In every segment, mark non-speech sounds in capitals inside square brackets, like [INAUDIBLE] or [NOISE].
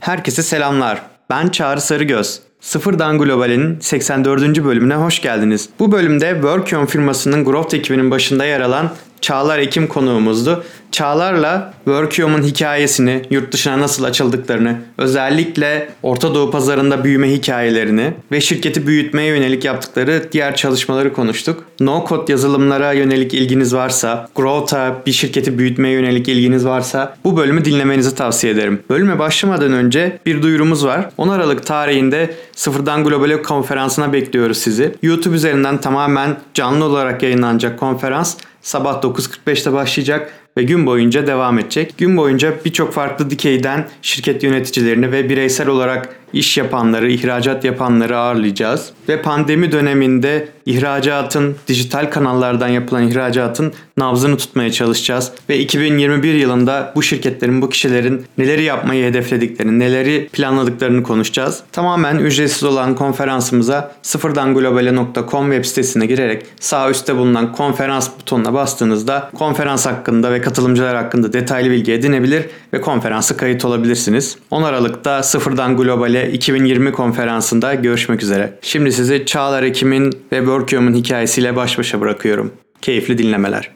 Herkese selamlar. Ben Çağrı Sarıgöz. Sıfırdan Global'in 84. bölümüne hoş geldiniz. Bu bölümde Workion firmasının Growth ekibinin başında yer alan Çağlar Ekim konuğumuzdu. Çağlar'la Workium'un hikayesini, yurt dışına nasıl açıldıklarını, özellikle Orta Doğu pazarında büyüme hikayelerini ve şirketi büyütmeye yönelik yaptıkları diğer çalışmaları konuştuk. No code yazılımlara yönelik ilginiz varsa, Growth'a bir şirketi büyütmeye yönelik ilginiz varsa bu bölümü dinlemenizi tavsiye ederim. Bölüme başlamadan önce bir duyurumuz var. 10 Aralık tarihinde Sıfırdan Global konferansına bekliyoruz sizi. YouTube üzerinden tamamen canlı olarak yayınlanacak konferans sabah 9.45'te başlayacak ve gün boyunca devam edecek. Gün boyunca birçok farklı dikeyden şirket yöneticilerini ve bireysel olarak iş yapanları, ihracat yapanları ağırlayacağız. Ve pandemi döneminde ihracatın, dijital kanallardan yapılan ihracatın nabzını tutmaya çalışacağız. Ve 2021 yılında bu şirketlerin, bu kişilerin neleri yapmayı hedeflediklerini, neleri planladıklarını konuşacağız. Tamamen ücretsiz olan konferansımıza sıfırdanglobale.com web sitesine girerek sağ üstte bulunan konferans butonuna bastığınızda konferans hakkında ve katılımcılar hakkında detaylı bilgi edinebilir ve konferansa kayıt olabilirsiniz. 10 Aralık'ta Sıfırdan Globale 2020 konferansında görüşmek üzere. Şimdi sizi Çağlar Ekim'in ve Workium'un hikayesiyle baş başa bırakıyorum. Keyifli dinlemeler.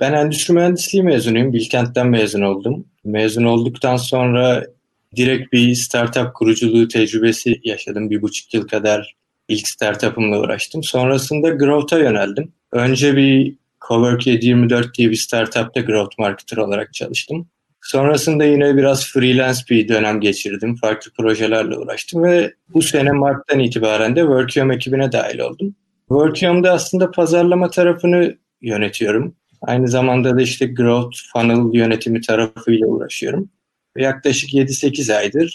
Ben endüstri mühendisliği mezunuyum. Bilkent'ten mezun oldum. Mezun olduktan sonra direkt bir startup kuruculuğu tecrübesi yaşadım. Bir buçuk yıl kadar ilk startup'ımla uğraştım. Sonrasında Growth'a yöneldim. Önce bir Cowork 724 diye bir startupta growth marketer olarak çalıştım. Sonrasında yine biraz freelance bir dönem geçirdim. Farklı projelerle uğraştım ve bu sene Mart'tan itibaren de Workium ekibine dahil oldum. Workium'da aslında pazarlama tarafını yönetiyorum. Aynı zamanda da işte growth funnel yönetimi tarafıyla uğraşıyorum. Yaklaşık 7-8 aydır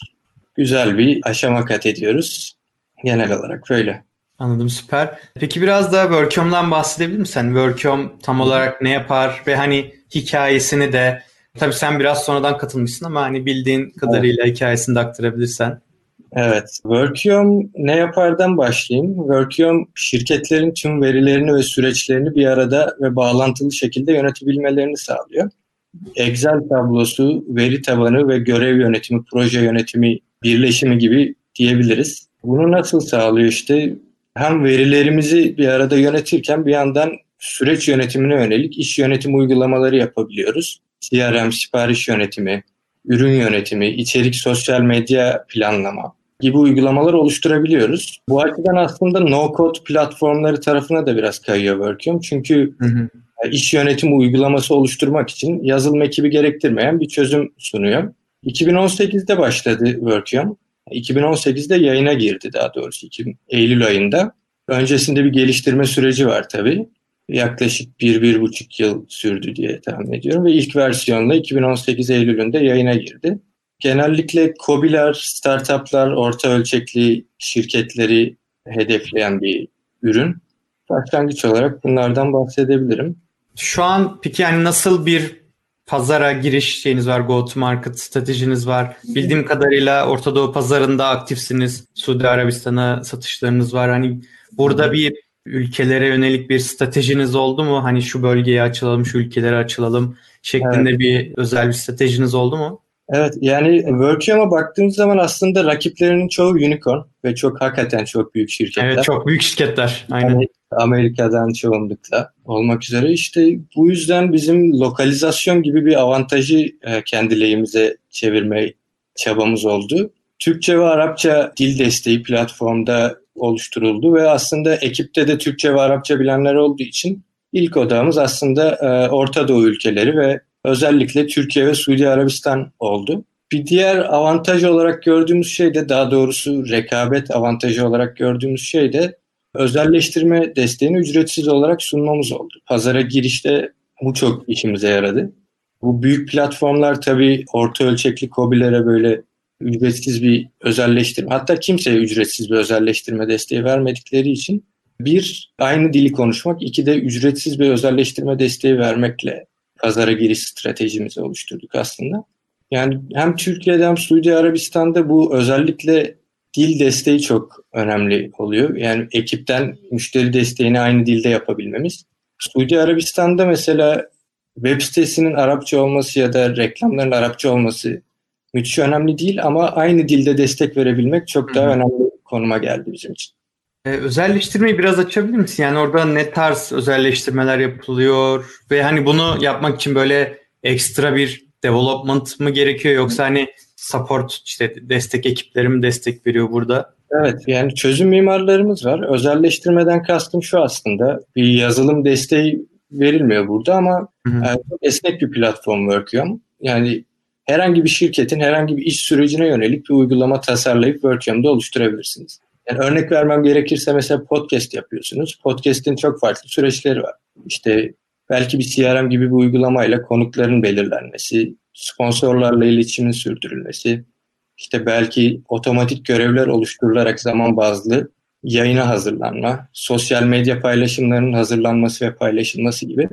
güzel bir aşama kat ediyoruz. Genel olarak böyle. Anladım süper. Peki biraz da Workium'dan bahsedebilir misin? Workium tam olarak ne yapar ve hani hikayesini de tabii sen biraz sonradan katılmışsın ama hani bildiğin kadarıyla evet. hikayesini de aktarabilirsen. Evet. Workium ne yapardan başlayayım. Workium şirketlerin tüm verilerini ve süreçlerini bir arada ve bağlantılı şekilde yönetebilmelerini sağlıyor. Excel tablosu, veri tabanı ve görev yönetimi, proje yönetimi birleşimi gibi diyebiliriz. Bunu nasıl sağlıyor işte? Hem verilerimizi bir arada yönetirken bir yandan süreç yönetimine yönelik iş yönetim uygulamaları yapabiliyoruz. CRM, sipariş yönetimi, ürün yönetimi, içerik sosyal medya planlama gibi uygulamalar oluşturabiliyoruz. Bu açıdan aslında no-code platformları tarafına da biraz kayıyor Workium. Çünkü hı hı. iş yönetimi uygulaması oluşturmak için yazılım ekibi gerektirmeyen bir çözüm sunuyor. 2018'de başladı Workium. 2018'de yayına girdi daha doğrusu Eylül ayında. Öncesinde bir geliştirme süreci var tabii yaklaşık bir, bir buçuk yıl sürdü diye tahmin ediyorum ve ilk versiyonla 2018 Eylül'ünde yayına girdi. Genellikle COBİ'ler, startuplar, orta ölçekli şirketleri hedefleyen bir ürün. Başlangıç olarak bunlardan bahsedebilirim. Şu an peki yani nasıl bir pazara giriş şeyiniz var, go to market stratejiniz var. Bildiğim kadarıyla Orta Doğu pazarında aktifsiniz. Suudi Arabistan'a satışlarınız var. Hani burada bir ülkelere yönelik bir stratejiniz oldu mu? Hani şu bölgeye açılalım, şu ülkelere açılalım şeklinde evet. bir özel bir stratejiniz oldu mu? Evet yani Workium'a baktığımız zaman aslında rakiplerinin çoğu unicorn ve çok hakikaten çok büyük şirketler. Evet çok büyük şirketler. Aynen. Yani Amerika'dan çoğunlukla olmak üzere. işte bu yüzden bizim lokalizasyon gibi bir avantajı e, kendi lehimize çevirme çabamız oldu. Türkçe ve Arapça dil desteği platformda oluşturuldu ve aslında ekipte de Türkçe ve Arapça bilenler olduğu için ilk odamız aslında e, Orta Doğu ülkeleri ve özellikle Türkiye ve Suudi Arabistan oldu. Bir diğer avantaj olarak gördüğümüz şey de daha doğrusu rekabet avantajı olarak gördüğümüz şey de özelleştirme desteğini ücretsiz olarak sunmamız oldu. Pazara girişte bu çok işimize yaradı. Bu büyük platformlar tabii orta ölçekli kobilere böyle ücretsiz bir özelleştirme hatta kimseye ücretsiz bir özelleştirme desteği vermedikleri için bir aynı dili konuşmak, iki de ücretsiz bir özelleştirme desteği vermekle pazara giriş stratejimizi oluşturduk aslında. Yani hem Türkiye'de hem Suudi Arabistan'da bu özellikle dil desteği çok önemli oluyor. Yani ekipten müşteri desteğini aynı dilde yapabilmemiz. Suudi Arabistan'da mesela web sitesinin Arapça olması ya da reklamların Arapça olması müthiş önemli değil ama aynı dilde destek verebilmek çok daha Hı-hı. önemli konuma geldi bizim için. Ee, özelleştirmeyi biraz açabilir misin? Yani orada ne tarz özelleştirmeler yapılıyor ve hani bunu yapmak için böyle ekstra bir development mı gerekiyor yoksa hani support işte destek ekipleri mi destek veriyor burada? Evet yani çözüm mimarlarımız var. Özelleştirmeden kastım şu aslında bir yazılım desteği verilmiyor burada ama hı hı. Yani esnek bir platform Workium. Yani herhangi bir şirketin herhangi bir iş sürecine yönelik bir uygulama tasarlayıp Workium'da oluşturabilirsiniz. Yani örnek vermem gerekirse mesela podcast yapıyorsunuz. Podcast'in çok farklı süreçleri var. İşte belki bir CRM gibi bir uygulamayla konukların belirlenmesi, sponsorlarla iletişimin sürdürülmesi, işte belki otomatik görevler oluşturularak zaman bazlı yayına hazırlanma, sosyal medya paylaşımlarının hazırlanması ve paylaşılması gibi.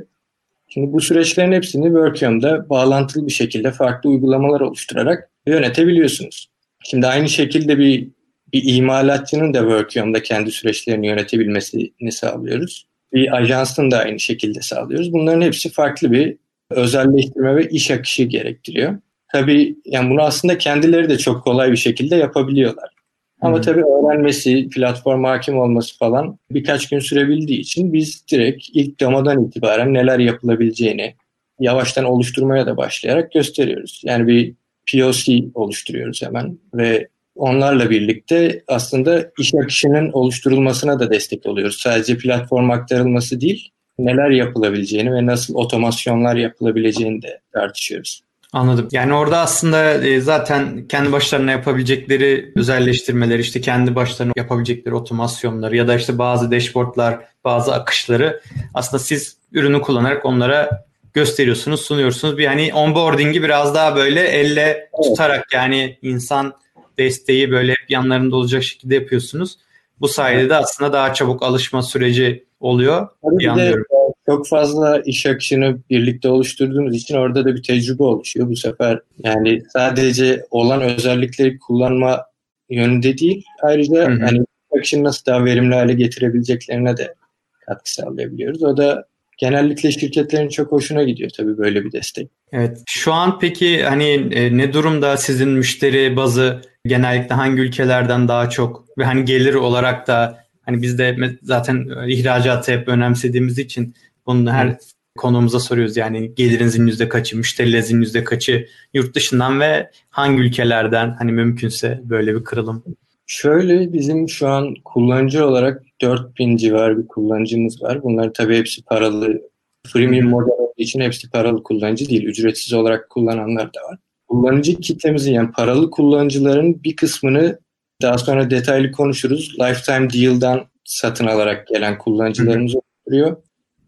Şimdi bu süreçlerin hepsini Workium'da bağlantılı bir şekilde farklı uygulamalar oluşturarak yönetebiliyorsunuz. Şimdi aynı şekilde bir bir imalatçının da Workium'da kendi süreçlerini yönetebilmesini sağlıyoruz. Bir ajansın da aynı şekilde sağlıyoruz. Bunların hepsi farklı bir özelleştirme ve iş akışı gerektiriyor. Tabii yani bunu aslında kendileri de çok kolay bir şekilde yapabiliyorlar. Ama tabii öğrenmesi, platforma hakim olması falan birkaç gün sürebildiği için biz direkt ilk damadan itibaren neler yapılabileceğini yavaştan oluşturmaya da başlayarak gösteriyoruz. Yani bir POC oluşturuyoruz hemen ve onlarla birlikte aslında iş akışının oluşturulmasına da destek oluyoruz. Sadece platform aktarılması değil, neler yapılabileceğini ve nasıl otomasyonlar yapılabileceğini de tartışıyoruz. Anladım. Yani orada aslında e, zaten kendi başlarına yapabilecekleri özelleştirmeler, işte kendi başlarına yapabilecekleri otomasyonları ya da işte bazı dashboardlar, bazı akışları aslında siz ürünü kullanarak onlara gösteriyorsunuz, sunuyorsunuz. Bir hani onboarding'i biraz daha böyle elle tutarak yani insan desteği böyle yanlarında olacak şekilde yapıyorsunuz. Bu sayede de aslında daha çabuk alışma süreci oluyor. Tabii bir de çok fazla iş akışını birlikte oluşturduğumuz için orada da bir tecrübe oluşuyor. Bu sefer yani sadece olan özellikleri kullanma yönünde değil. Ayrıca hı hı. hani akışını nasıl daha verimli hale getirebileceklerine de katkı sağlayabiliyoruz. O da genellikle şirketlerin çok hoşuna gidiyor tabii böyle bir destek. Evet. Şu an peki hani e, ne durumda sizin müşteri bazı genellikle hangi ülkelerden daha çok ve hani gelir olarak da hani biz de zaten ihracatı hep önemsediğimiz için bunu her konuğumuza soruyoruz. Yani gelirinizin yüzde kaçı, müşterilerinizin yüzde kaçı yurt dışından ve hangi ülkelerden hani mümkünse böyle bir kırılım? Şöyle bizim şu an kullanıcı olarak 4000 civar bir kullanıcımız var. Bunlar tabii hepsi paralı. Freemium model olduğu için hepsi paralı kullanıcı değil. Ücretsiz olarak kullananlar da var. Kullanıcı kitlemizin yani paralı kullanıcıların bir kısmını daha sonra detaylı konuşuruz. Lifetime Deal'dan satın alarak gelen kullanıcılarımız oluyor.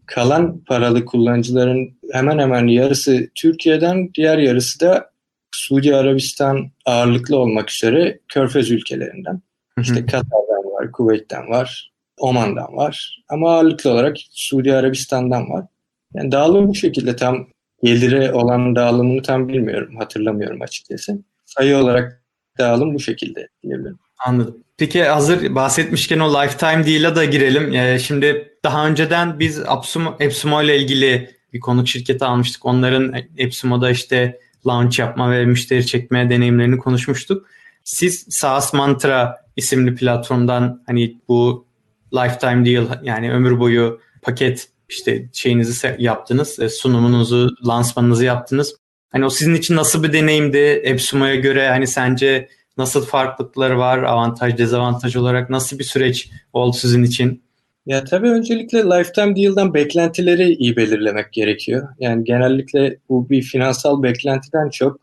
Kalan paralı kullanıcıların hemen hemen yarısı Türkiye'den, diğer yarısı da Suudi Arabistan ağırlıklı olmak üzere Körfez ülkelerinden. İşte Katar'dan var, Kuveyt'ten var, Oman'dan var. Ama ağırlıklı olarak Suudi Arabistan'dan var. Yani dağılım bu şekilde tam gelire olan dağılımını tam bilmiyorum, hatırlamıyorum açıkçası. Sayı olarak dağılım bu şekilde diyebilirim. Anladım. Peki hazır bahsetmişken o lifetime deal'a da girelim. Ee, şimdi daha önceden biz Epsumo, Epsumo ile ilgili bir konuk şirketi almıştık. Onların Epsumo'da işte launch yapma ve müşteri çekme deneyimlerini konuşmuştuk. Siz SaaS Mantra isimli platformdan hani bu lifetime deal yani ömür boyu paket işte şeyinizi yaptınız, sunumunuzu, lansmanınızı yaptınız. Hani o sizin için nasıl bir deneyimdi? Epsumo'ya göre hani sence nasıl farklılıkları var? Avantaj, dezavantaj olarak nasıl bir süreç oldu sizin için? Ya tabii öncelikle lifetime deal'dan beklentileri iyi belirlemek gerekiyor. Yani genellikle bu bir finansal beklentiden çok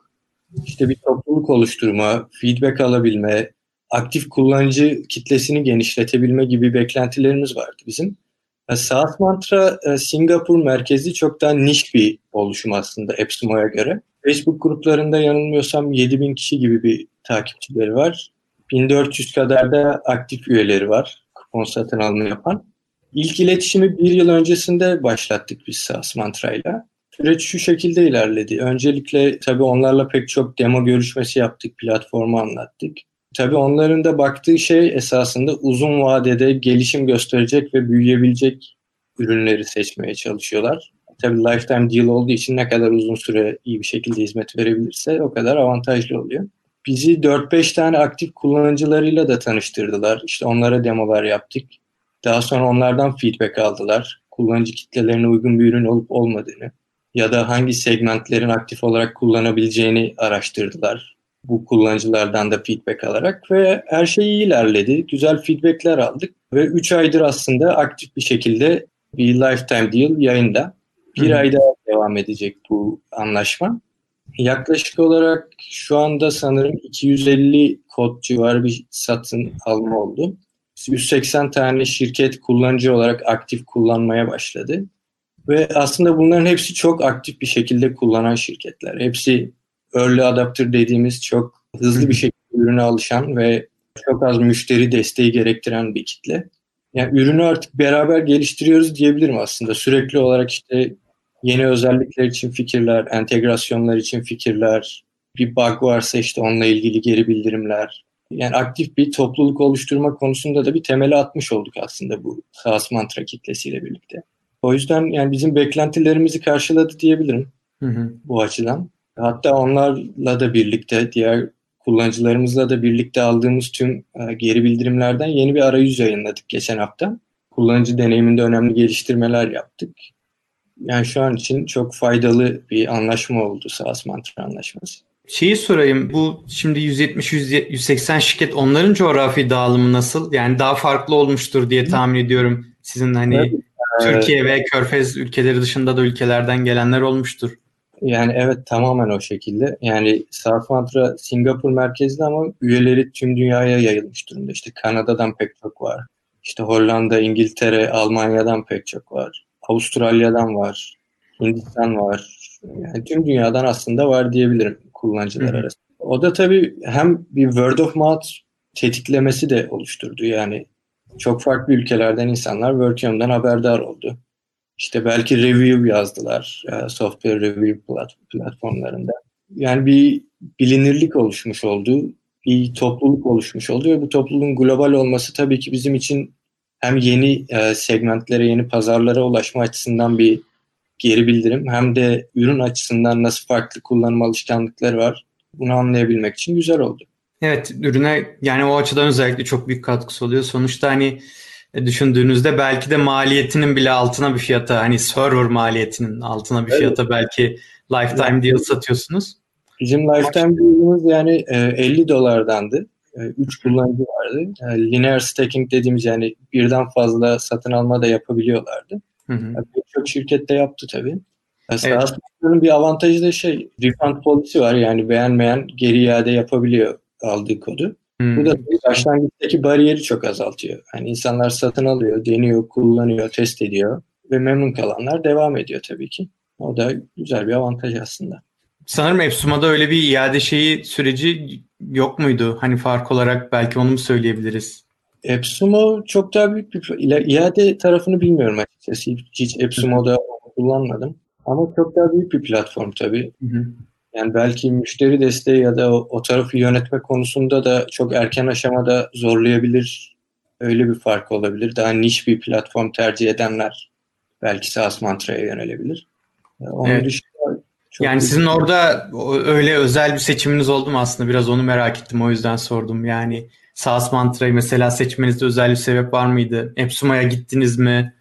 işte bir topluluk oluşturma, feedback alabilme, aktif kullanıcı kitlesini genişletebilme gibi beklentilerimiz vardı bizim. SaaS Mantra e, Singapur merkezi çok daha niş bir oluşum aslında Epsumo'ya göre. Facebook gruplarında yanılmıyorsam 7000 kişi gibi bir takipçileri var. 1400 kadar da aktif üyeleri var kupon satın alma yapan. İlk iletişimi bir yıl öncesinde başlattık biz SaaS Mantra'yla. Süreç şu şekilde ilerledi. Öncelikle tabii onlarla pek çok demo görüşmesi yaptık, platformu anlattık. Tabii onların da baktığı şey esasında uzun vadede gelişim gösterecek ve büyüyebilecek ürünleri seçmeye çalışıyorlar. tabii lifetime deal olduğu için ne kadar uzun süre iyi bir şekilde hizmet verebilirse o kadar avantajlı oluyor. Bizi 4-5 tane aktif kullanıcılarıyla da tanıştırdılar. İşte onlara demolar yaptık. Daha sonra onlardan feedback aldılar. Kullanıcı kitlelerine uygun bir ürün olup olmadığını ya da hangi segmentlerin aktif olarak kullanabileceğini araştırdılar. Bu kullanıcılardan da feedback alarak ve her şey iyi ilerledi. Güzel feedbackler aldık ve 3 aydır aslında aktif bir şekilde bir lifetime deal yayında. Bir Hı. ayda devam edecek bu anlaşma. Yaklaşık olarak şu anda sanırım 250 kod civarı bir satın alma oldu. 180 tane şirket kullanıcı olarak aktif kullanmaya başladı. Ve aslında bunların hepsi çok aktif bir şekilde kullanan şirketler. Hepsi early adapter dediğimiz çok hızlı bir şekilde ürüne alışan ve çok az müşteri desteği gerektiren bir kitle. Yani ürünü artık beraber geliştiriyoruz diyebilirim aslında. Sürekli olarak işte yeni özellikler için fikirler, entegrasyonlar için fikirler, bir bug varsa işte onunla ilgili geri bildirimler. Yani aktif bir topluluk oluşturma konusunda da bir temeli atmış olduk aslında bu SaaS mantra kitlesiyle birlikte. O yüzden yani bizim beklentilerimizi karşıladı diyebilirim hı hı. bu açıdan. Hatta onlarla da birlikte, diğer kullanıcılarımızla da birlikte aldığımız tüm e, geri bildirimlerden yeni bir arayüz yayınladık geçen hafta. Kullanıcı deneyiminde önemli geliştirmeler yaptık. Yani şu an için çok faydalı bir anlaşma oldu SaaS Mantra anlaşması. Şeyi sorayım bu şimdi 170-180 şirket onların coğrafi dağılımı nasıl? Yani daha farklı olmuştur diye tahmin ediyorum. Sizin hani evet. Türkiye ve Körfez ülkeleri dışında da ülkelerden gelenler olmuştur. Yani evet tamamen o şekilde. Yani Sarfantra Singapur merkezli ama üyeleri tüm dünyaya yayılmış durumda. İşte Kanada'dan pek çok var. İşte Hollanda, İngiltere, Almanya'dan pek çok var. Avustralya'dan var. Hindistan var. Yani tüm dünyadan aslında var diyebilirim kullanıcılar Hı-hı. arasında. O da tabii hem bir word of mouth tetiklemesi de oluşturdu. Yani çok farklı ülkelerden insanlar Workium'dan haberdar oldu. İşte belki review yazdılar e, software review platformlarında. Yani bir bilinirlik oluşmuş oldu, bir topluluk oluşmuş oldu ve bu topluluğun global olması tabii ki bizim için hem yeni e, segmentlere, yeni pazarlara ulaşma açısından bir geri bildirim hem de ürün açısından nasıl farklı kullanım alışkanlıkları var bunu anlayabilmek için güzel oldu. Evet ürüne yani o açıdan özellikle çok büyük katkısı oluyor. Sonuçta hani e, düşündüğünüzde belki de maliyetinin bile altına bir fiyata hani server maliyetinin altına bir evet. fiyata belki lifetime deal satıyorsunuz. Bizim lifetime deal'ımız yani 50 e, dolardandı. 3 e, kullanıcı vardı. linear staking dediğimiz yani birden fazla satın alma da yapabiliyorlardı. Hı hı. Çok şirkette yaptı tabii. Mesela evet. bir avantajı da şey refund policy var yani beğenmeyen geri iade yapabiliyor aldığı kodu. Hmm. Bu da başlangıçtaki bariyeri çok azaltıyor. Yani insanlar satın alıyor, deniyor, kullanıyor, test ediyor ve memnun kalanlar devam ediyor tabii ki. O da güzel bir avantaj aslında. Sanırım Epsuma'da öyle bir iade şeyi süreci yok muydu? Hani fark olarak belki onu mu söyleyebiliriz? Epsumo çok daha büyük bir iade tarafını bilmiyorum açıkçası. Hiç, Epsumo'da kullanmadım. Ama çok daha büyük bir platform tabii. Hı hı. Yani belki müşteri desteği ya da o, o tarafı yönetme konusunda da çok erken aşamada zorlayabilir. Öyle bir fark olabilir. Daha niş bir platform tercih edenler belki SaaS mantraya yönelebilir. Onun evet. dışında çok yani sizin orada öyle özel bir seçiminiz oldu mu aslında? Biraz onu merak ettim o yüzden sordum. Yani SaaS mantrayı mesela seçmenizde özel bir sebep var mıydı? Epsuma'ya gittiniz mi?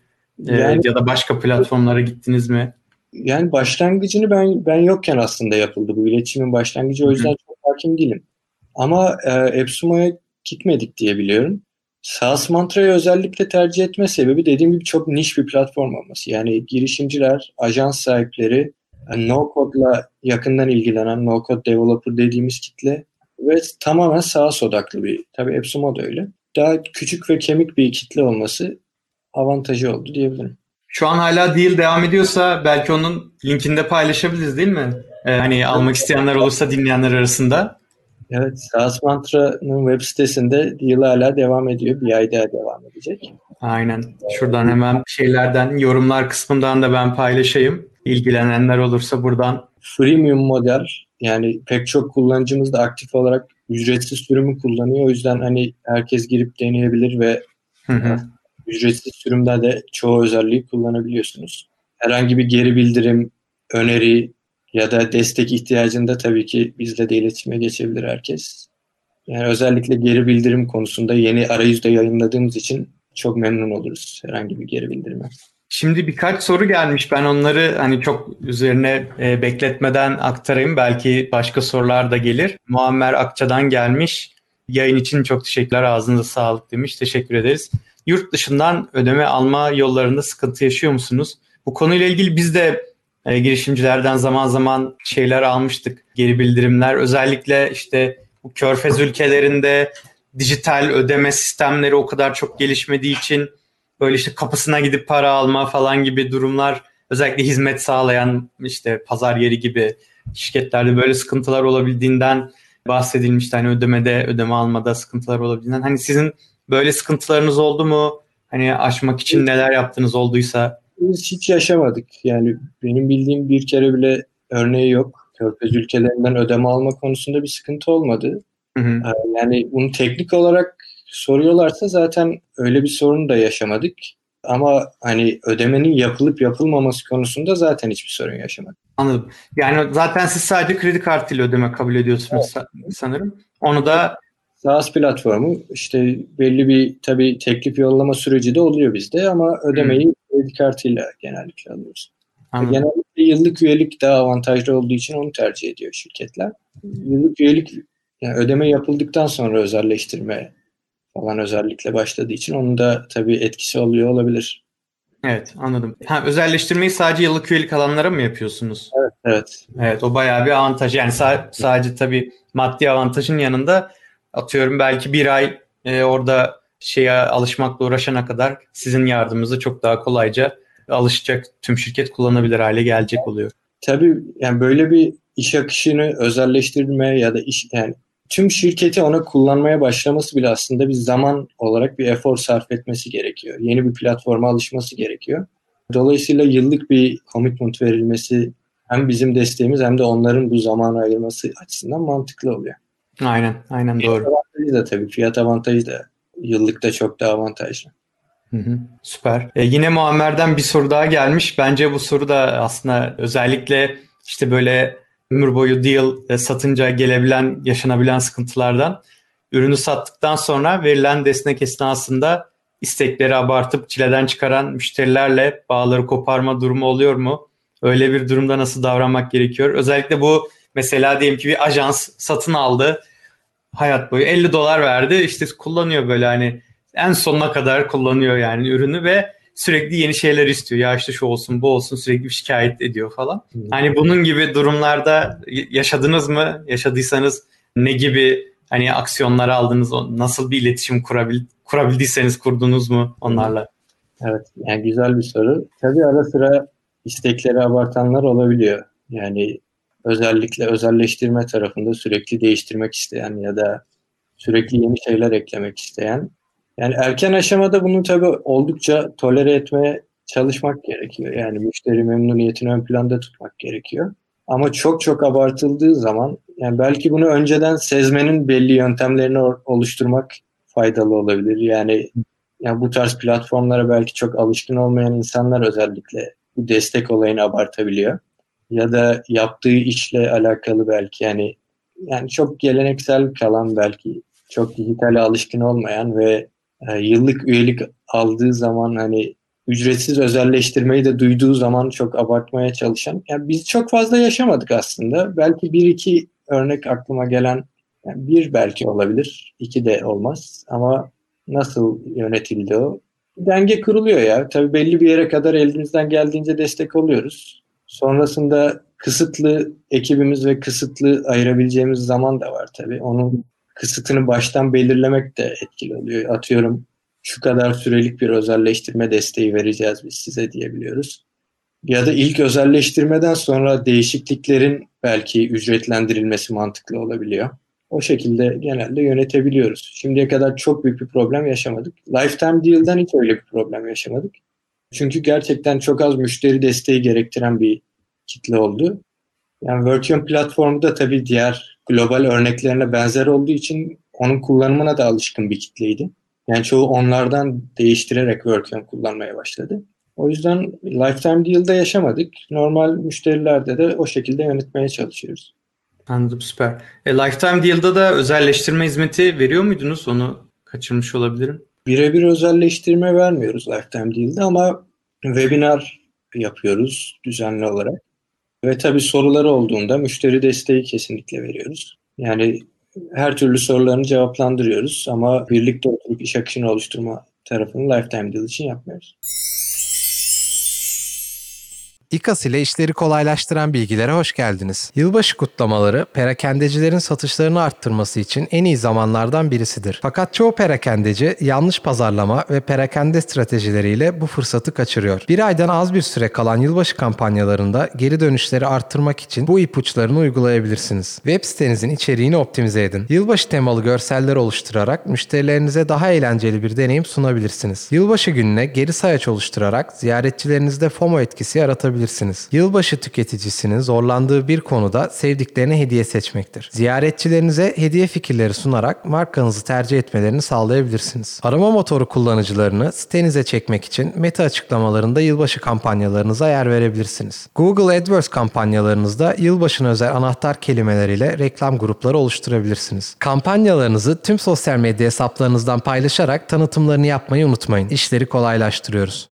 Ee, yani, ya da başka platformlara gittiniz mi? yani başlangıcını ben ben yokken aslında yapıldı bu iletişimin başlangıcı o yüzden Hı-hı. çok hakim değilim. Ama e, Epsumo'ya gitmedik diye biliyorum. SaaS Mantra'yı özellikle tercih etme sebebi dediğim gibi çok niş bir platform olması. Yani girişimciler, ajans sahipleri, yani no code'la yakından ilgilenen no code developer dediğimiz kitle ve tamamen SaaS odaklı bir. Tabii Epsumo da öyle. Daha küçük ve kemik bir kitle olması avantajı oldu diyebilirim. Şu an hala deal devam ediyorsa belki onun linkini de paylaşabiliriz değil mi? Ee, hani almak isteyenler olursa dinleyenler arasında. Evet, SaaS Mantra'nın web sitesinde deal hala devam ediyor. Bir ay daha devam edecek. Aynen. Şuradan hemen şeylerden, yorumlar kısmından da ben paylaşayım. İlgilenenler olursa buradan. Freemium model yani pek çok kullanıcımız da aktif olarak ücretsiz sürümü kullanıyor. O yüzden hani herkes girip deneyebilir ve hı hı ücretsiz sürümde de çoğu özelliği kullanabiliyorsunuz. herhangi bir geri bildirim, öneri ya da destek ihtiyacında tabii ki bizle de iletişime geçebilir herkes. Yani özellikle geri bildirim konusunda yeni arayüzde yayınladığımız için çok memnun oluruz herhangi bir geri bildirime. Şimdi birkaç soru gelmiş. Ben onları hani çok üzerine e, bekletmeden aktarayım. Belki başka sorular da gelir. Muammer Akça'dan gelmiş. Yayın için çok teşekkürler. Ağzınıza sağlık demiş. Teşekkür ederiz. Yurt dışından ödeme alma yollarında sıkıntı yaşıyor musunuz? Bu konuyla ilgili biz de e, girişimcilerden zaman zaman şeyler almıştık. Geri bildirimler. Özellikle işte bu körfez ülkelerinde dijital ödeme sistemleri o kadar çok gelişmediği için böyle işte kapısına gidip para alma falan gibi durumlar özellikle hizmet sağlayan işte pazar yeri gibi şirketlerde böyle sıkıntılar olabildiğinden bahsedilmişti. Hani ödemede, ödeme almada sıkıntılar olabildiğinden. Hani sizin böyle sıkıntılarınız oldu mu? Hani aşmak için neler yaptınız olduysa? Biz hiç yaşamadık. Yani benim bildiğim bir kere bile örneği yok. Körfez ülkelerinden ödeme alma konusunda bir sıkıntı olmadı. Hı hı. Yani bunu teknik olarak soruyorlarsa zaten öyle bir sorun da yaşamadık. Ama hani ödemenin yapılıp yapılmaması konusunda zaten hiçbir sorun yaşamadık. Anladım. Yani zaten siz sadece kredi kartıyla ödeme kabul ediyorsunuz evet. sanırım. Onu da SaaS platformu işte belli bir tabii teklif yollama süreci de oluyor bizde ama ödemeyi hmm. kredi kartıyla genellikle alıyoruz. Anladım. Genellikle yıllık üyelik daha avantajlı olduğu için onu tercih ediyor şirketler. Yıllık üyelik yani ödeme yapıldıktan sonra özelleştirme falan özellikle başladığı için onun da tabii etkisi oluyor olabilir. Evet anladım. Ha, özelleştirmeyi sadece yıllık üyelik alanlara mı yapıyorsunuz? Evet. Evet, evet o bayağı bir avantaj. Yani sa- sadece tabii maddi avantajın yanında atıyorum belki bir ay e, orada şeye alışmakla uğraşana kadar sizin yardımınızı çok daha kolayca alışacak tüm şirket kullanabilir hale gelecek oluyor. Tabii yani böyle bir iş akışını özelleştirme ya da iş yani tüm şirketi ona kullanmaya başlaması bile aslında bir zaman olarak bir efor sarf etmesi gerekiyor. Yeni bir platforma alışması gerekiyor. Dolayısıyla yıllık bir commitment verilmesi hem bizim desteğimiz hem de onların bu zamanı ayırması açısından mantıklı oluyor. Aynen, aynen doğru. Fiyat avantajı da tabii, fiyat avantajı da yıllıkta çok daha avantajlı. Hı hı, süper. Ee, yine Muammer'den bir soru daha gelmiş. Bence bu soru da aslında özellikle işte böyle ömür boyu deal e, satınca gelebilen, yaşanabilen sıkıntılardan ürünü sattıktan sonra verilen destek esnasında istekleri abartıp çileden çıkaran müşterilerle bağları koparma durumu oluyor mu? Öyle bir durumda nasıl davranmak gerekiyor? Özellikle bu mesela diyelim ki bir ajans satın aldı. Hayat boyu 50 dolar verdi. işte kullanıyor böyle hani en sonuna kadar kullanıyor yani ürünü ve sürekli yeni şeyler istiyor. Ya işte şu olsun bu olsun sürekli şikayet ediyor falan. Hani bunun gibi durumlarda yaşadınız mı? Yaşadıysanız ne gibi hani aksiyonlar aldınız? Nasıl bir iletişim kurabil kurabildiyseniz kurdunuz mu onlarla? Evet yani güzel bir soru. Tabii ara sıra istekleri abartanlar olabiliyor. Yani özellikle özelleştirme tarafında sürekli değiştirmek isteyen ya da sürekli yeni şeyler eklemek isteyen yani erken aşamada bunu tabii oldukça tolere etmeye çalışmak gerekiyor. Yani müşteri memnuniyetini ön planda tutmak gerekiyor. Ama çok çok abartıldığı zaman yani belki bunu önceden sezmenin belli yöntemlerini oluşturmak faydalı olabilir. Yani yani bu tarz platformlara belki çok alışkın olmayan insanlar özellikle bu destek olayını abartabiliyor. Ya da yaptığı işle alakalı belki yani yani çok geleneksel kalan belki çok dijitale alışkın olmayan ve e, yıllık üyelik aldığı zaman hani ücretsiz özelleştirmeyi de duyduğu zaman çok abartmaya çalışan. Yani biz çok fazla yaşamadık aslında. Belki bir iki örnek aklıma gelen yani bir belki olabilir, iki de olmaz. Ama nasıl yönetildi o? Denge kuruluyor ya. Tabii belli bir yere kadar elimizden geldiğince destek oluyoruz. Sonrasında kısıtlı ekibimiz ve kısıtlı ayırabileceğimiz zaman da var tabii. Onun kısıtını baştan belirlemek de etkili oluyor. Atıyorum şu kadar sürelik bir özelleştirme desteği vereceğiz biz size diyebiliyoruz. Ya da ilk özelleştirmeden sonra değişikliklerin belki ücretlendirilmesi mantıklı olabiliyor. O şekilde genelde yönetebiliyoruz. Şimdiye kadar çok büyük bir problem yaşamadık. Lifetime Deal'dan hiç öyle bir problem yaşamadık. Çünkü gerçekten çok az müşteri desteği gerektiren bir kitle oldu. Yani Workion platformu da tabii diğer global örneklerine benzer olduğu için onun kullanımına da alışkın bir kitleydi. Yani çoğu onlardan değiştirerek Workion kullanmaya başladı. O yüzden lifetime deal'da yaşamadık. Normal müşterilerde de o şekilde yönetmeye çalışıyoruz. Anladım süper. E, Lifetime Deal'da da özelleştirme hizmeti veriyor muydunuz? Onu kaçırmış olabilirim. Birebir özelleştirme vermiyoruz Lifetime Deal'da ama webinar yapıyoruz düzenli olarak. Ve tabii soruları olduğunda müşteri desteği kesinlikle veriyoruz. Yani her türlü sorularını cevaplandırıyoruz ama birlikte oturup iş akışını oluşturma tarafını Lifetime Deal için yapmıyoruz. İKAS ile işleri kolaylaştıran bilgilere hoş geldiniz. Yılbaşı kutlamaları perakendecilerin satışlarını arttırması için en iyi zamanlardan birisidir. Fakat çoğu perakendeci yanlış pazarlama ve perakende stratejileriyle bu fırsatı kaçırıyor. Bir aydan az bir süre kalan yılbaşı kampanyalarında geri dönüşleri arttırmak için bu ipuçlarını uygulayabilirsiniz. Web sitenizin içeriğini optimize edin. Yılbaşı temalı görseller oluşturarak müşterilerinize daha eğlenceli bir deneyim sunabilirsiniz. Yılbaşı gününe geri sayaç oluşturarak ziyaretçilerinizde FOMO etkisi yaratabilirsiniz yapabilirsiniz. Yılbaşı tüketicisinin zorlandığı bir konuda sevdiklerine hediye seçmektir. Ziyaretçilerinize hediye fikirleri sunarak markanızı tercih etmelerini sağlayabilirsiniz. Arama motoru kullanıcılarını sitenize çekmek için meta açıklamalarında yılbaşı kampanyalarınıza yer verebilirsiniz. Google AdWords kampanyalarınızda yılbaşına özel anahtar kelimeleriyle reklam grupları oluşturabilirsiniz. Kampanyalarınızı tüm sosyal medya hesaplarınızdan paylaşarak tanıtımlarını yapmayı unutmayın. İşleri kolaylaştırıyoruz.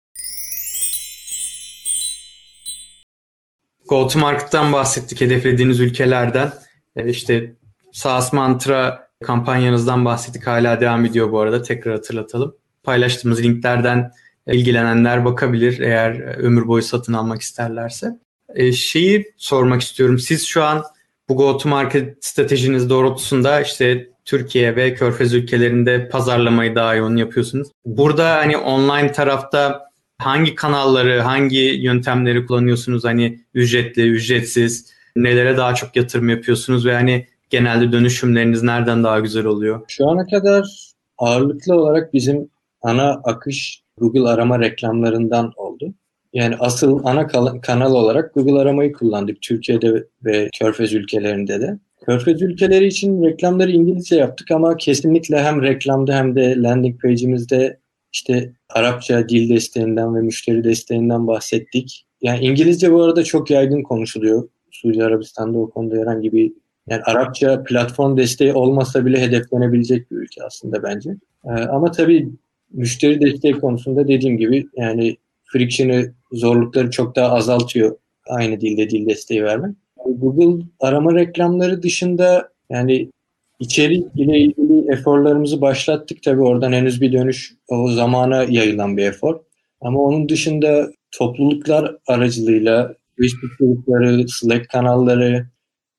Go-to-market'tan bahsettik hedeflediğiniz ülkelerden. E, işte SaaS Mantra kampanyanızdan bahsettik. Hala devam ediyor bu arada. Tekrar hatırlatalım. Paylaştığımız linklerden ilgilenenler bakabilir eğer ömür boyu satın almak isterlerse. E, şeyi sormak istiyorum. Siz şu an bu go-to-market stratejiniz doğrultusunda işte Türkiye ve Körfez ülkelerinde pazarlamayı daha yoğun yapıyorsunuz. Burada hani online tarafta hangi kanalları, hangi yöntemleri kullanıyorsunuz? Hani ücretli, ücretsiz, nelere daha çok yatırım yapıyorsunuz ve hani genelde dönüşümleriniz nereden daha güzel oluyor? Şu ana kadar ağırlıklı olarak bizim ana akış Google arama reklamlarından oldu. Yani asıl ana kanal olarak Google aramayı kullandık Türkiye'de ve Körfez ülkelerinde de. Körfez ülkeleri için reklamları İngilizce yaptık ama kesinlikle hem reklamda hem de landing page'imizde işte Arapça dil desteğinden ve müşteri desteğinden bahsettik. Yani İngilizce bu arada çok yaygın konuşuluyor. Suudi Arabistan'da o konuda herhangi bir yani Arapça platform desteği olmasa bile hedeflenebilecek bir ülke aslında bence. Ee, ama tabii müşteri desteği konusunda dediğim gibi yani friction'ı, zorlukları çok daha azaltıyor aynı dilde dil desteği vermek. Google arama reklamları dışında yani İçerik ile ilgili eforlarımızı başlattık. Tabii oradan henüz bir dönüş o zamana yayılan bir efor. Ama onun dışında topluluklar aracılığıyla Facebook grupları, Slack kanalları,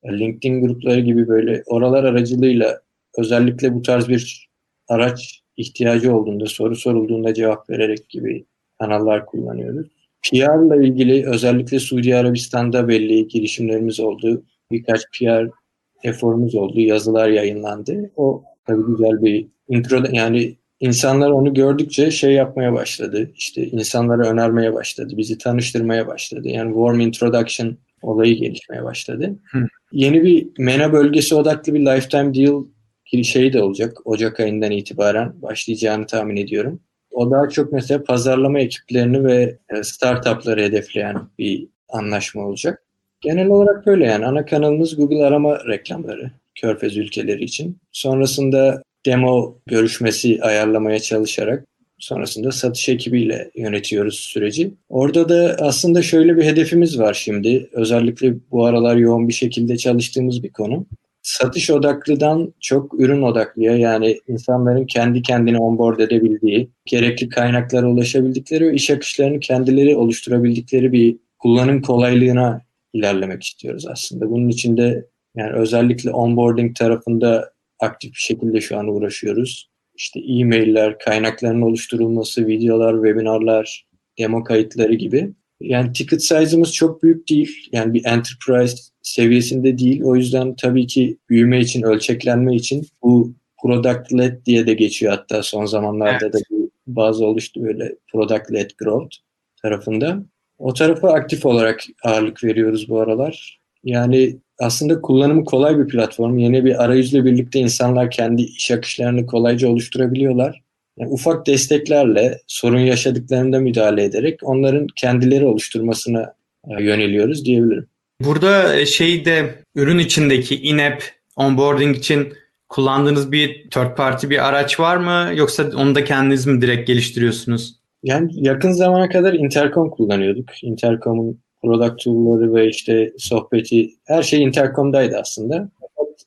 LinkedIn grupları gibi böyle oralar aracılığıyla özellikle bu tarz bir araç ihtiyacı olduğunda, soru sorulduğunda cevap vererek gibi kanallar kullanıyoruz. PR ile ilgili özellikle Suudi Arabistan'da belli girişimlerimiz oldu. Birkaç PR eforumuz oldu. Yazılar yayınlandı. O tabii güzel bir intro yani insanlar onu gördükçe şey yapmaya başladı. İşte insanlara önermeye başladı. Bizi tanıştırmaya başladı. Yani warm introduction olayı gelişmeye başladı. Hı. Yeni bir MENA bölgesi odaklı bir lifetime deal şey de olacak. Ocak ayından itibaren başlayacağını tahmin ediyorum. O daha çok mesela pazarlama ekiplerini ve e, startupları hedefleyen bir anlaşma olacak. Genel olarak böyle yani. Ana kanalımız Google arama reklamları Körfez ülkeleri için. Sonrasında demo görüşmesi ayarlamaya çalışarak sonrasında satış ekibiyle yönetiyoruz süreci. Orada da aslında şöyle bir hedefimiz var şimdi. Özellikle bu aralar yoğun bir şekilde çalıştığımız bir konu. Satış odaklıdan çok ürün odaklıya yani insanların kendi kendine onboard edebildiği, gerekli kaynaklara ulaşabildikleri ve iş akışlarını kendileri oluşturabildikleri bir kullanım kolaylığına ilerlemek istiyoruz aslında. Bunun için de yani özellikle onboarding tarafında aktif bir şekilde şu an uğraşıyoruz. İşte e-mailler, kaynakların oluşturulması, videolar, webinarlar, demo kayıtları gibi. Yani ticket size'ımız çok büyük değil. Yani bir enterprise seviyesinde değil. O yüzden tabii ki büyüme için, ölçeklenme için bu product led diye de geçiyor hatta son zamanlarda evet. da bazı oluştu böyle product led growth tarafında. O tarafa aktif olarak ağırlık veriyoruz bu aralar. Yani aslında kullanımı kolay bir platform. Yeni bir arayüzle birlikte insanlar kendi iş akışlarını kolayca oluşturabiliyorlar. Yani ufak desteklerle sorun yaşadıklarında müdahale ederek onların kendileri oluşturmasına e, yöneliyoruz diyebilirim. Burada e, şeyde ürün içindeki in-app onboarding için kullandığınız bir third party bir araç var mı yoksa onu da kendiniz mi direkt geliştiriyorsunuz? Yani yakın zamana kadar Intercom kullanıyorduk. Intercom'un product tool'ları ve işte sohbeti her şey Intercom'daydı aslında.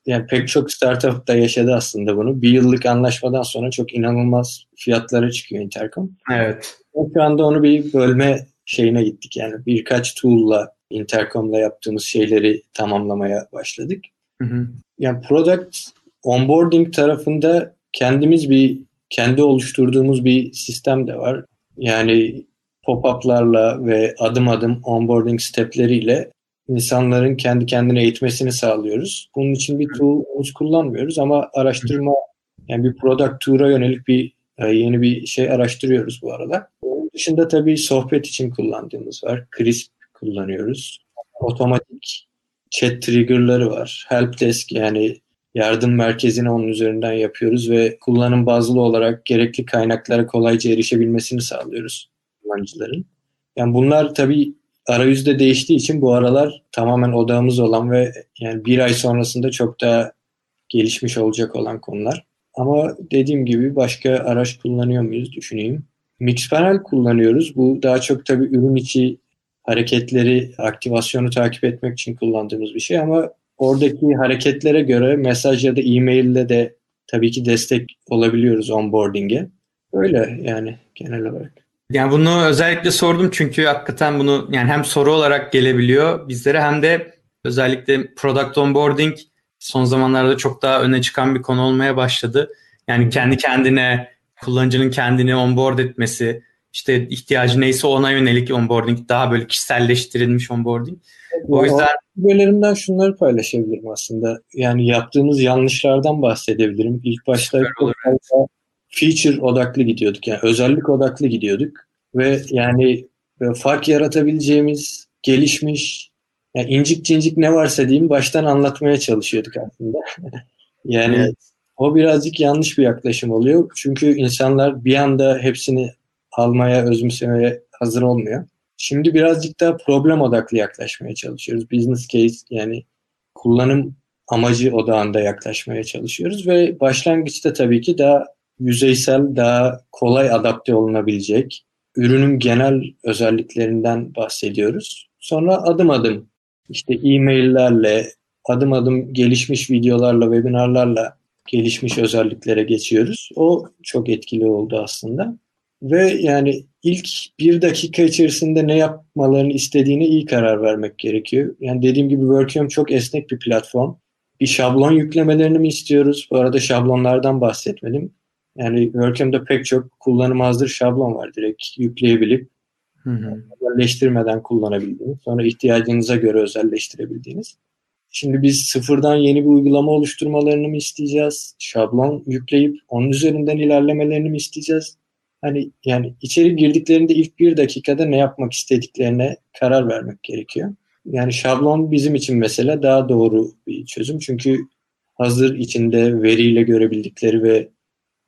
Yani pek çok startup da yaşadı aslında bunu. Bir yıllık anlaşmadan sonra çok inanılmaz fiyatlara çıkıyor Intercom. Evet. Şu anda onu bir bölme şeyine gittik. Yani birkaç tool'la Intercom'la yaptığımız şeyleri tamamlamaya başladık. Hı hı. Yani product onboarding tarafında kendimiz bir kendi oluşturduğumuz bir sistem de var. Yani pop-up'larla ve adım adım onboarding stepleriyle insanların kendi kendine eğitmesini sağlıyoruz. Bunun için bir tool'umuz kullanmıyoruz ama araştırma yani bir product tour'a yönelik bir e, yeni bir şey araştırıyoruz bu arada. Onun dışında tabii sohbet için kullandığımız var. Crisp kullanıyoruz. Otomatik chat trigger'ları var. Helpdesk yani yardım merkezini onun üzerinden yapıyoruz ve kullanım bazlı olarak gerekli kaynaklara kolayca erişebilmesini sağlıyoruz kullanıcıların. Yani bunlar tabii arayüzde değiştiği için bu aralar tamamen odağımız olan ve yani bir ay sonrasında çok daha gelişmiş olacak olan konular. Ama dediğim gibi başka araç kullanıyor muyuz düşüneyim. Mixpanel kullanıyoruz. Bu daha çok tabii ürün içi hareketleri, aktivasyonu takip etmek için kullandığımız bir şey ama oradaki hareketlere göre mesaj ya da e-mail'le de tabii ki destek olabiliyoruz onboarding'e. Öyle yani genel olarak. Yani bunu özellikle sordum çünkü hakikaten bunu yani hem soru olarak gelebiliyor bizlere hem de özellikle product onboarding son zamanlarda çok daha öne çıkan bir konu olmaya başladı. Yani kendi kendine kullanıcının kendini onboard etmesi, işte ihtiyacı neyse ona yönelik onboarding, daha böyle kişiselleştirilmiş onboarding. O yüzden Tecrübelerimden şunları paylaşabilirim aslında. Yani yaptığımız yanlışlardan bahsedebilirim. İlk başta çok fazla feature odaklı gidiyorduk. Yani özellik odaklı gidiyorduk. Ve yani böyle fark yaratabileceğimiz, gelişmiş, yani incik cincik ne varsa diyeyim baştan anlatmaya çalışıyorduk aslında. [LAUGHS] yani Evet. o birazcık yanlış bir yaklaşım oluyor. Çünkü insanlar bir anda hepsini almaya, özümsemeye hazır olmuyor. Şimdi birazcık daha problem odaklı yaklaşmaya çalışıyoruz. Business case yani kullanım amacı odağında yaklaşmaya çalışıyoruz ve başlangıçta tabii ki daha yüzeysel, daha kolay adapte olunabilecek ürünün genel özelliklerinden bahsediyoruz. Sonra adım adım işte e-maillerle, adım adım gelişmiş videolarla, webinarlarla gelişmiş özelliklere geçiyoruz. O çok etkili oldu aslında. Ve yani ilk bir dakika içerisinde ne yapmalarını istediğine iyi karar vermek gerekiyor. Yani dediğim gibi Workium çok esnek bir platform. Bir şablon yüklemelerini mi istiyoruz? Bu arada şablonlardan bahsetmedim. Yani Workium'da pek çok kullanım hazır şablon var. Direkt yükleyebilip Hı hı. özelleştirmeden kullanabildiğiniz, sonra ihtiyacınıza göre özelleştirebildiğiniz. Şimdi biz sıfırdan yeni bir uygulama oluşturmalarını mı isteyeceğiz? Şablon yükleyip onun üzerinden ilerlemelerini mi isteyeceğiz? Hani yani içeri girdiklerinde ilk bir dakikada ne yapmak istediklerine karar vermek gerekiyor. Yani şablon bizim için mesela daha doğru bir çözüm. Çünkü hazır içinde veriyle görebildikleri ve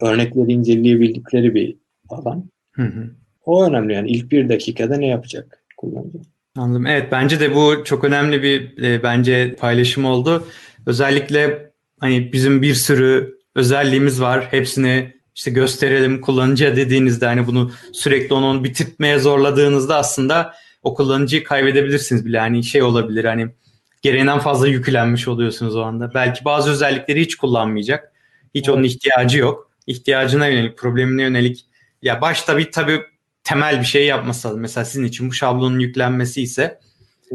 örnekleri inceleyebildikleri bir alan. Hı hı. O önemli yani ilk bir dakikada ne yapacak kullanıcı. Anladım. Evet bence de bu çok önemli bir e, bence paylaşım oldu. Özellikle hani bizim bir sürü özelliğimiz var. Hepsini işte gösterelim kullanıcıya dediğinizde hani bunu sürekli onu bitirtmeye zorladığınızda aslında o kullanıcıyı kaybedebilirsiniz bile. Hani şey olabilir hani gereğinden fazla yüklenmiş oluyorsunuz o anda. Belki bazı özellikleri hiç kullanmayacak. Hiç onun ihtiyacı yok. İhtiyacına yönelik, problemine yönelik. Ya başta bir tabii temel bir şey yapması lazım. Mesela sizin için bu şablonun yüklenmesi ise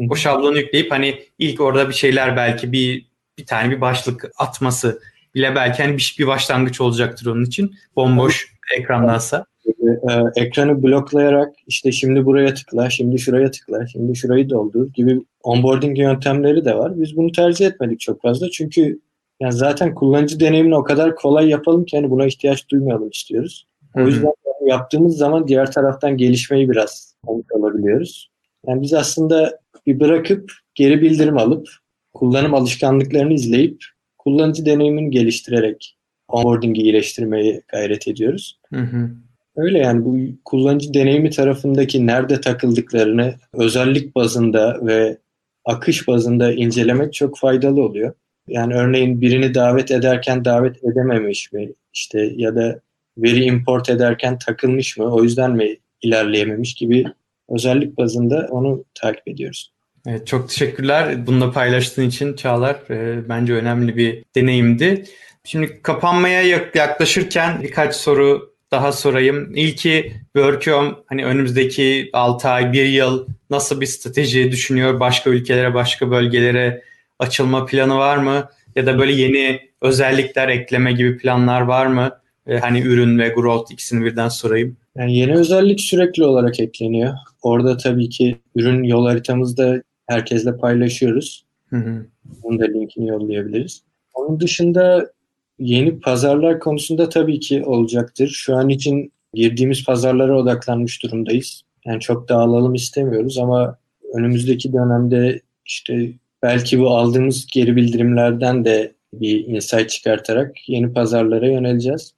o şablonu yükleyip hani ilk orada bir şeyler belki bir bir tane bir başlık atması bile belki hani bir, bir başlangıç olacaktır onun için. Bomboş ekrandansa. Ee, ekranı bloklayarak işte şimdi buraya tıkla, şimdi şuraya tıkla, şimdi şurayı doldur gibi onboarding yöntemleri de var. Biz bunu tercih etmedik çok fazla. Çünkü yani zaten kullanıcı deneyimini o kadar kolay yapalım ki hani buna ihtiyaç duymayalım istiyoruz. O yüzden yaptığımız zaman diğer taraftan gelişmeyi biraz alabiliyoruz. Yani biz aslında bir bırakıp geri bildirim alıp kullanım alışkanlıklarını izleyip kullanıcı deneyimini geliştirerek onboarding'i iyileştirmeye gayret ediyoruz. Hı hı. Öyle yani bu kullanıcı deneyimi tarafındaki nerede takıldıklarını özellik bazında ve akış bazında incelemek çok faydalı oluyor. Yani örneğin birini davet ederken davet edememiş mi? İşte ya da veri import ederken takılmış mı? O yüzden mi ilerleyememiş gibi özellik bazında onu takip ediyoruz. Evet, çok teşekkürler. Bunu da paylaştığın için Çağlar. E, bence önemli bir deneyimdi. Şimdi kapanmaya yaklaşırken birkaç soru daha sorayım. İlki Workium hani önümüzdeki 6 ay, 1 yıl nasıl bir strateji düşünüyor? Başka ülkelere, başka bölgelere açılma planı var mı? Ya da böyle yeni özellikler ekleme gibi planlar var mı? Ee, hani ürün ve growth ikisini birden sorayım. Yani yeni özellik sürekli olarak ekleniyor. Orada tabii ki ürün yol haritamızda herkesle paylaşıyoruz. Hı hı. Bunun da linkini yollayabiliriz. Onun dışında yeni pazarlar konusunda tabii ki olacaktır. Şu an için girdiğimiz pazarlara odaklanmış durumdayız. Yani çok dağılalım istemiyoruz ama önümüzdeki dönemde işte belki bu aldığımız geri bildirimlerden de bir insight çıkartarak yeni pazarlara yöneleceğiz.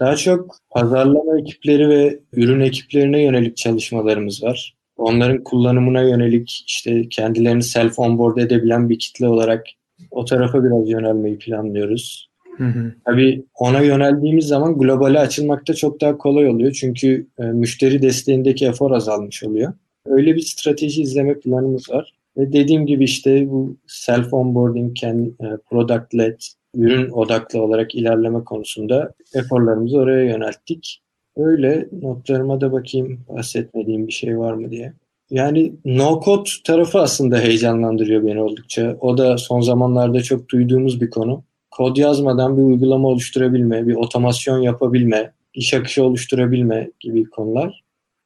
Daha çok pazarlama ekipleri ve ürün ekiplerine yönelik çalışmalarımız var. Onların kullanımına yönelik işte kendilerini self onboard edebilen bir kitle olarak o tarafa biraz yönelmeyi planlıyoruz. Hı hı. Tabii ona yöneldiğimiz zaman globale açılmakta çok daha kolay oluyor. Çünkü e, müşteri desteğindeki efor azalmış oluyor. Öyle bir strateji izleme planımız var. Ve dediğim gibi işte bu self onboarding, kendi, e, product led, ürün odaklı olarak ilerleme konusunda eforlarımızı oraya yönelttik. Öyle notlarıma da bakayım bahsetmediğim bir şey var mı diye. Yani no code tarafı aslında heyecanlandırıyor beni oldukça. O da son zamanlarda çok duyduğumuz bir konu. Kod yazmadan bir uygulama oluşturabilme, bir otomasyon yapabilme, iş akışı oluşturabilme gibi konular.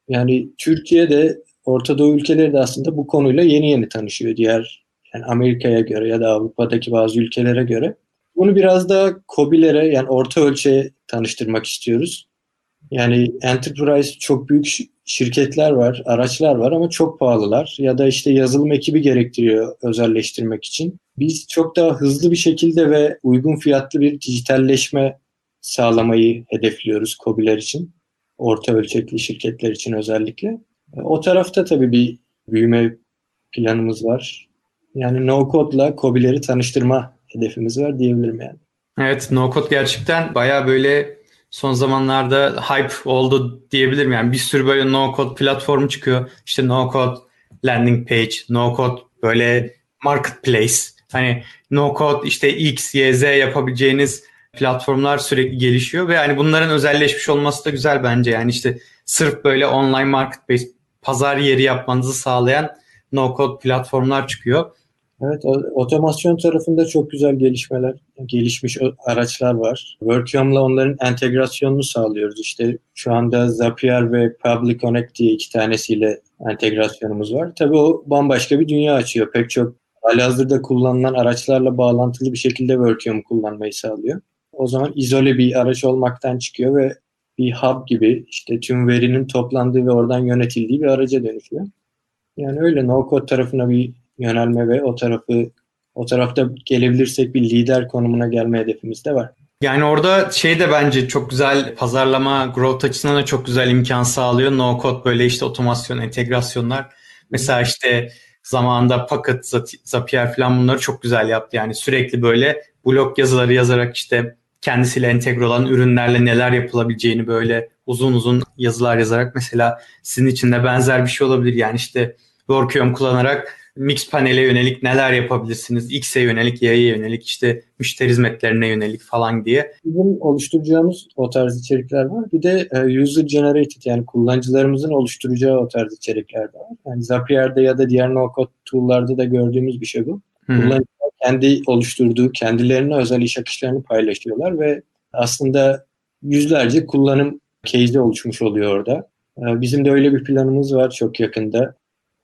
Yani Türkiye'de Orta Doğu ülkeleri de aslında bu konuyla yeni yeni tanışıyor diğer yani Amerika'ya göre ya da Avrupa'daki bazı ülkelere göre. Bunu biraz da COBİ'lere yani orta ölçeğe tanıştırmak istiyoruz. Yani enterprise çok büyük şirketler var, araçlar var ama çok pahalılar ya da işte yazılım ekibi gerektiriyor özelleştirmek için. Biz çok daha hızlı bir şekilde ve uygun fiyatlı bir dijitalleşme sağlamayı hedefliyoruz COBİ'ler için. Orta ölçekli şirketler için özellikle. O tarafta tabii bir büyüme planımız var. Yani no code'la COBİ'leri tanıştırma hedefimiz var diyebilirim yani. Evet no code gerçekten baya böyle son zamanlarda hype oldu diyebilirim. Yani bir sürü böyle no code platformu çıkıyor. İşte no code landing page, no code böyle marketplace. Hani no code işte X, Y, Z yapabileceğiniz platformlar sürekli gelişiyor ve hani bunların özelleşmiş olması da güzel bence. Yani işte sırf böyle online marketplace pazar yeri yapmanızı sağlayan no code platformlar çıkıyor. Evet, otomasyon tarafında çok güzel gelişmeler, gelişmiş araçlar var. Workium'la onların entegrasyonunu sağlıyoruz. İşte şu anda Zapier ve Public Connect diye iki tanesiyle entegrasyonumuz var. Tabii o bambaşka bir dünya açıyor. Pek çok halihazırda kullanılan araçlarla bağlantılı bir şekilde Workium kullanmayı sağlıyor. O zaman izole bir araç olmaktan çıkıyor ve bir hub gibi işte tüm verinin toplandığı ve oradan yönetildiği bir araca dönüşüyor. Yani öyle no-code tarafına bir yönelme ve o tarafı o tarafta gelebilirsek bir lider konumuna gelme hedefimiz de var. Yani orada şey de bence çok güzel pazarlama growth açısından da çok güzel imkan sağlıyor. No code böyle işte otomasyon, entegrasyonlar. Mesela işte zamanında Pocket, Zapier falan bunları çok güzel yaptı. Yani sürekli böyle blog yazıları yazarak işte kendisiyle entegre olan ürünlerle neler yapılabileceğini böyle uzun uzun yazılar yazarak mesela sizin için de benzer bir şey olabilir. Yani işte Workium kullanarak mix panele yönelik neler yapabilirsiniz? X'e yönelik, Y'ye yönelik, işte müşteri hizmetlerine yönelik falan diye. Bizim oluşturacağımız o tarz içerikler var. Bir de e, user generated yani kullanıcılarımızın oluşturacağı o tarz içerikler de var. Yani Zapier'de ya da diğer no-code tool'larda da gördüğümüz bir şey bu. Hı-hı. Kullanıcılar kendi oluşturduğu, kendilerine özel iş akışlarını paylaşıyorlar ve aslında yüzlerce kullanım case'i oluşmuş oluyor orada. E, bizim de öyle bir planımız var çok yakında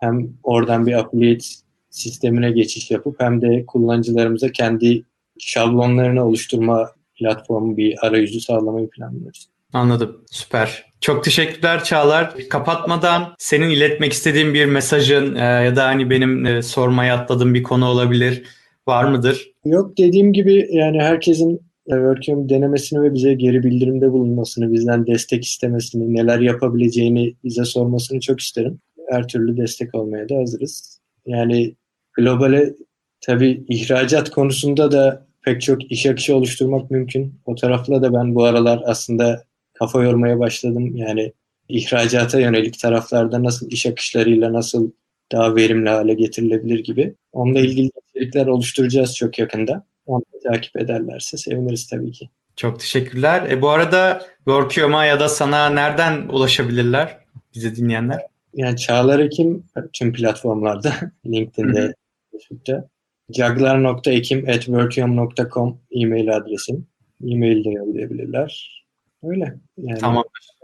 hem oradan bir affiliate sistemine geçiş yapıp hem de kullanıcılarımıza kendi şablonlarını oluşturma platformu bir arayüzü sağlamayı planlıyoruz. Anladım. Süper. Çok teşekkürler Çağlar. Kapatmadan senin iletmek istediğin bir mesajın e, ya da hani benim e, sormaya atladığım bir konu olabilir. Var mıdır? Yok dediğim gibi yani herkesin Workium denemesini ve bize geri bildirimde bulunmasını, bizden destek istemesini, neler yapabileceğini bize sormasını çok isterim. Her türlü destek olmaya da hazırız. Yani globale tabii ihracat konusunda da pek çok iş akışı oluşturmak mümkün. O tarafla da ben bu aralar aslında kafa yormaya başladım. Yani ihracata yönelik taraflarda nasıl iş akışlarıyla nasıl daha verimli hale getirilebilir gibi. Onunla ilgili içerikler oluşturacağız çok yakında. Onu takip ederlerse seviniriz tabii ki. Çok teşekkürler. E, bu arada Workium'a ya da sana nereden ulaşabilirler bizi dinleyenler? Yani Çağlar Ekim tüm platformlarda, [LAUGHS] LinkedIn'de, Facebook'ta. Jaglar.ekim.workium.com e-mail adresim. E-mail de yollayabilirler. Öyle. Yani Tamam.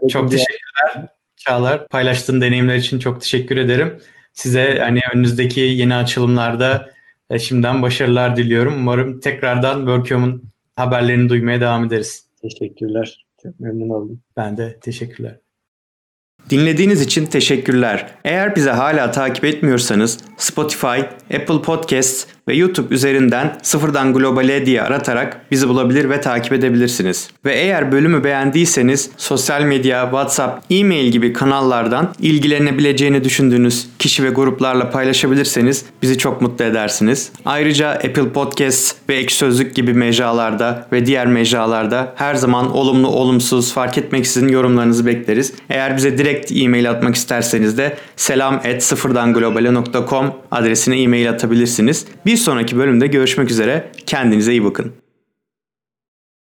Çok teşekkürler Çağlar. Paylaştığın deneyimler için çok teşekkür ederim. Size hani önünüzdeki yeni açılımlarda e, şimdiden başarılar diliyorum. Umarım tekrardan Workium'un haberlerini duymaya devam ederiz. Teşekkürler. Çok memnun oldum. Ben de teşekkürler. Dinlediğiniz için teşekkürler. Eğer bizi hala takip etmiyorsanız Spotify, Apple Podcasts ve YouTube üzerinden Sıfırdan Globale diye aratarak bizi bulabilir ve takip edebilirsiniz. Ve eğer bölümü beğendiyseniz sosyal medya, WhatsApp, e-mail gibi kanallardan ilgilenebileceğini düşündüğünüz kişi ve gruplarla paylaşabilirseniz bizi çok mutlu edersiniz. Ayrıca Apple Podcasts ve Ekşi Sözlük gibi mecralarda ve diğer mecralarda her zaman olumlu olumsuz fark etmeksizin yorumlarınızı bekleriz. Eğer bize direkt e-mail atmak isterseniz de selam at sıfırdanglobale.com adresine e-mail atabilirsiniz. Bir sonraki bölümde görüşmek üzere. Kendinize iyi bakın.